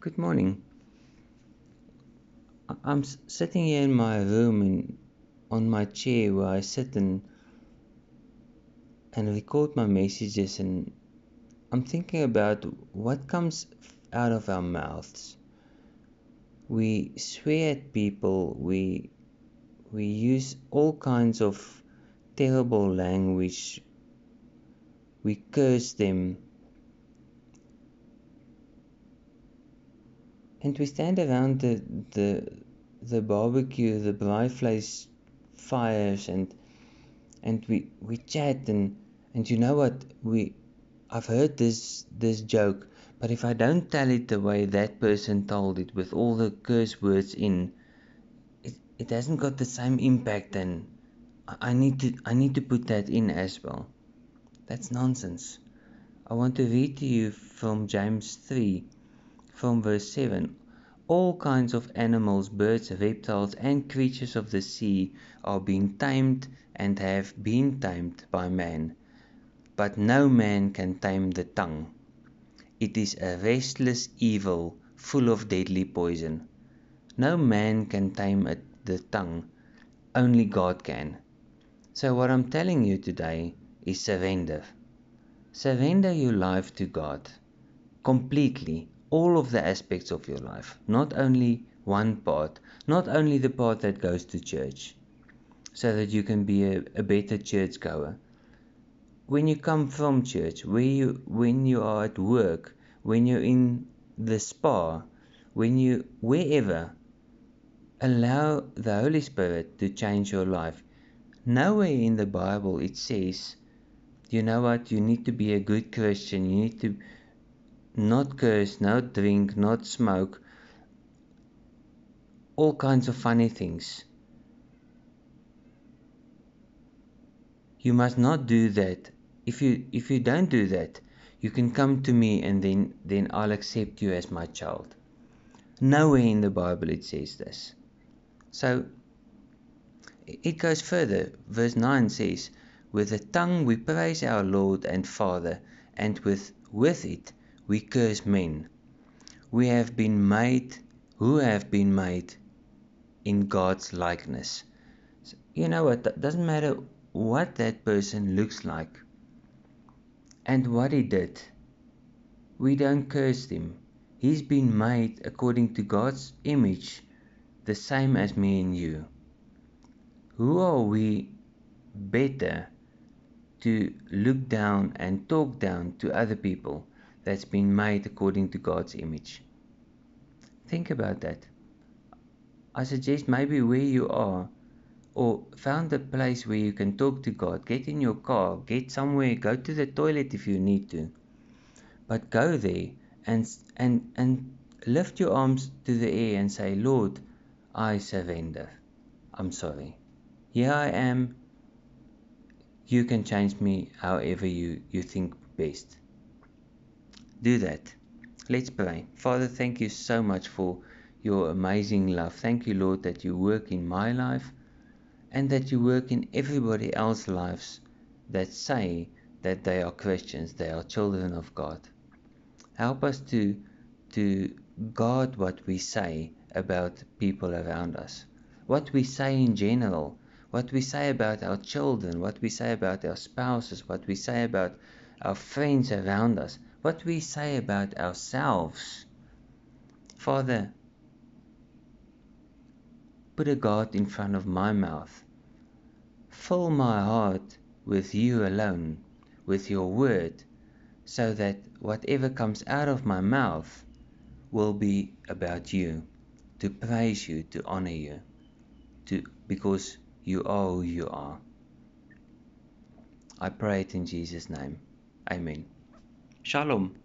Good morning. I'm sitting here in my room in, on my chair where I sit and and record my messages and I'm thinking about what comes out of our mouths. We swear at people, we we use all kinds of terrible language. We curse them. And we stand around the the the barbecue, the braaivleis fires and and we we chat and and you know what? We I've heard this this joke but if I don't tell it the way that person told it with all the curse words in it, it hasn't got the same impact and I need to I need to put that in as well. That's nonsense. I want to read to you from James 3 from verse 7 all kinds of animals, birds, reptiles, and creatures of the sea are being tamed and have been tamed by man. But no man can tame the tongue. It is a restless evil full of deadly poison. No man can tame it, the tongue, only God can. So, what I'm telling you today is surrender. Surrender your life to God completely all of the aspects of your life, not only one part, not only the part that goes to church, so that you can be a, a better churchgoer. When you come from church, where you when you are at work, when you're in the spa, when you wherever, allow the Holy Spirit to change your life. Nowhere in the Bible it says, you know what, you need to be a good Christian, you need to not curse, not drink, not smoke, all kinds of funny things. You must not do that. If you if you don't do that, you can come to me and then then I'll accept you as my child. Nowhere in the Bible it says this. So it goes further. Verse 9 says, With the tongue we praise our Lord and Father, and with, with it we curse men. We have been made, who have been made in God's likeness. So, you know what? It doesn't matter what that person looks like and what he did. We don't curse him. He's been made according to God's image, the same as me and you. Who are we better to look down and talk down to other people that's been made according to God's image. Think about that. I suggest maybe where you are, or found a place where you can talk to God, get in your car, get somewhere, go to the toilet if you need to. But go there and and and lift your arms to the air and say, Lord, I surrender. I'm sorry. Here I am. You can change me however you, you think best do that. Let's pray. Father, thank you so much for your amazing love. Thank you, Lord, that you work in my life and that you work in everybody else's lives that say that they are Christians, they are children of God. Help us to to guard what we say about people around us, what we say in general, what we say about our children, what we say about our spouses, what we say about our friends around us what we say about ourselves. Father, put a God in front of my mouth. Fill my heart with you alone, with your word, so that whatever comes out of my mouth will be about you, to praise you, to honor you, to because you are who you are. I pray it in Jesus' name. Amen. Shalom